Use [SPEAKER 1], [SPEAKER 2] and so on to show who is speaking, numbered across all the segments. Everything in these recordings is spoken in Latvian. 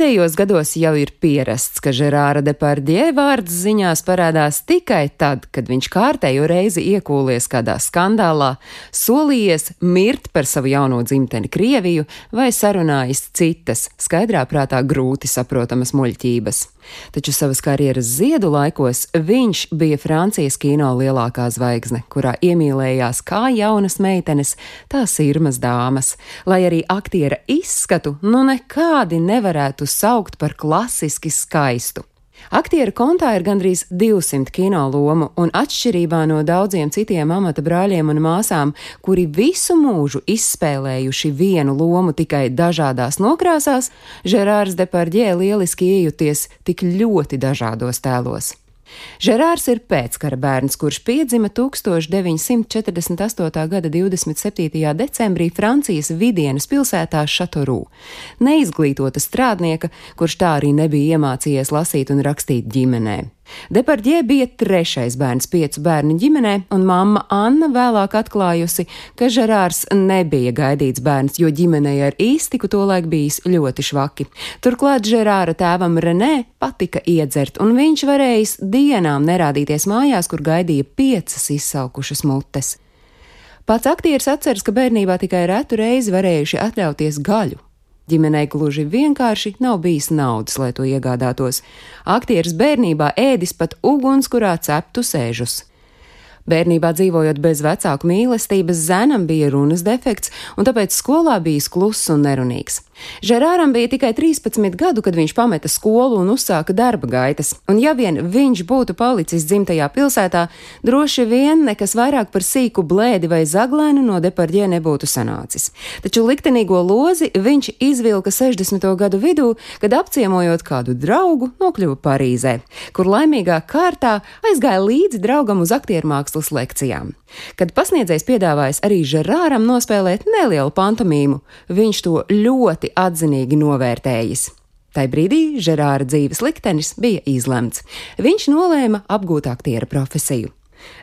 [SPEAKER 1] Pēdējos gados jau ir pierasts, ka Žerāra Depardie vārds ziņās parādās tikai tad, kad viņš kārtējo reizi iekūlies kādā skandālā, solījies mirt par savu jauno dzimteni Krieviju vai sarunājis citas, skaidrā prātā grūti saprotamas muļķības. Taču savas karjeras ziedu laikos viņš bija Francijas kino lielākā zvaigzne, kurā iemīlējās kā jaunas meitenes, tā sirmas dāmas, lai arī aktiera izskatu nu nekādi nevarētu varētu saukt par klasiski skaistu. Aktiera kontā ir gandrīz 200 kino lomu, un atšķirībā no daudziem citiem amata brāļiem un māsām, kuri visu mūžu izspēlējuši vienu lomu tikai dažādās nokrāsās, Žerārs Depardjē lieliski iejuties tik ļoti dažādos tēlos. Žerārs ir pēckara bērns, kurš piedzima 1948. gada 27. decembrī Francijas vidienas pilsētā Šatorū. Neizglītota strādnieka, kurš tā arī nebija iemācījies lasīt un rakstīt ģimenē. Depardjē bija trešais bērns piecu bērnu ģimenē, un mamma Anna vēlāk atklājusi, ka Žerārs nebija gaidīts bērns, jo ģimenei ar īstiku tolaik bijis ļoti švaki. Turklāt Žerāra tēvam Renē patika iedzert, un viņš varējis dienām nerādīties mājās, kur gaidīja piecas izsalkušas mutes. Pats aktieris atceras, ka bērnībā tikai retu reizi varējuši atļauties gaļu, Ģimenei gluži vienkārši nav bijis naudas, lai to iegādātos. Aktieris bērnībā ēdis pat ugunskurā ceptu sēžus. Bērnībā dzīvojot bez vecāku mīlestības, Zenam bija runas defekts, un tāpēc skolā bijis kluss un nerunīgs. Žerāram bija tikai 13 gadu, kad viņš pameta skolu un uzsāka darba gaitas, un ja vien viņš būtu palicis dzimtajā pilsētā, droši vien nekas vairāk par sīku blēdi vai zaglēnu no Depardjē nebūtu sanācis. Taču liktenīgo lozi viņš izvilka 60. gadu vidū, kad apciemojot kādu draugu, nokļuva Parīzē, kur laimīgā kārtā aizgāja līdzi draugam uz aktiermākslas lekcijām. Kad pasniedzējs piedāvājis arī Žerāram nospēlēt nelielu pantomīmu, viņš to ļoti atzinīgi novērtējis. Tai brīdī Žerāra dzīves liktenis bija izlemts. Viņš nolēma apgūt aktiera profesiju.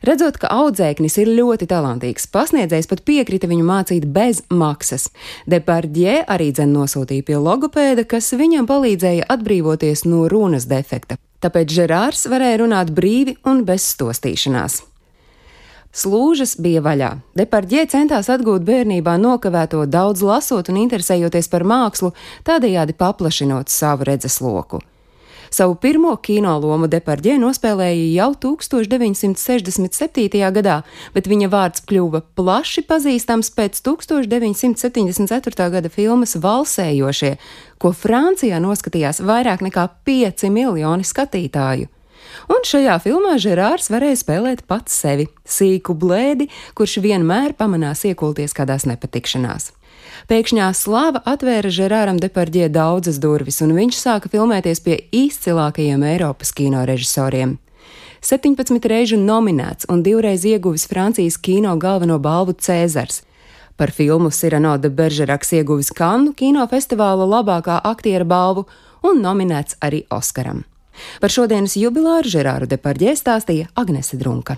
[SPEAKER 1] Redzot, ka audzēknis ir ļoti talantīgs, pasniedzējs pat piekrita viņu mācīt bez maksas. Depardjē arī dzen nosūtīja pie logopēda, kas viņam palīdzēja atbrīvoties no runas defekta. Tāpēc Žerārs varēja runāt brīvi un bez stostīšanās. Slūžas bija vaļā. Depardjē centās atgūt bērnībā nokavēto daudz lasot un interesējoties par mākslu, tādējādi paplašinot savu redzesloku. Savu pirmo kino lomu Depardjē nospēlēja jau 1967. gadā, bet viņa vārds kļuva plaši pazīstams pēc 1974. gada filmas Valsējošie, ko Francijā noskatījās vairāk nekā 5 miljoni skatītāju. Un šajā filmā Žerārs varēja spēlēt pats sevi, sīku blēdi, kurš vienmēr pamanās iekulties kādās nepatikšanās. Pēkšņā slāva atvēra Žerāram Depardie daudzas durvis, un viņš sāka filmēties pie izcilākajiem Eiropas kino režisoriem. 17 reižu nominēts un divreiz ieguvis Francijas kino galveno balvu Cēzars. Par filmu Sirano de Beržeraks ieguvis Kannu kinofestivāla labākā aktiera balvu un nominēts arī Oskaram. Par šodienas jubilāru Žerāru Deparģē stāstīja Agnese Drunka.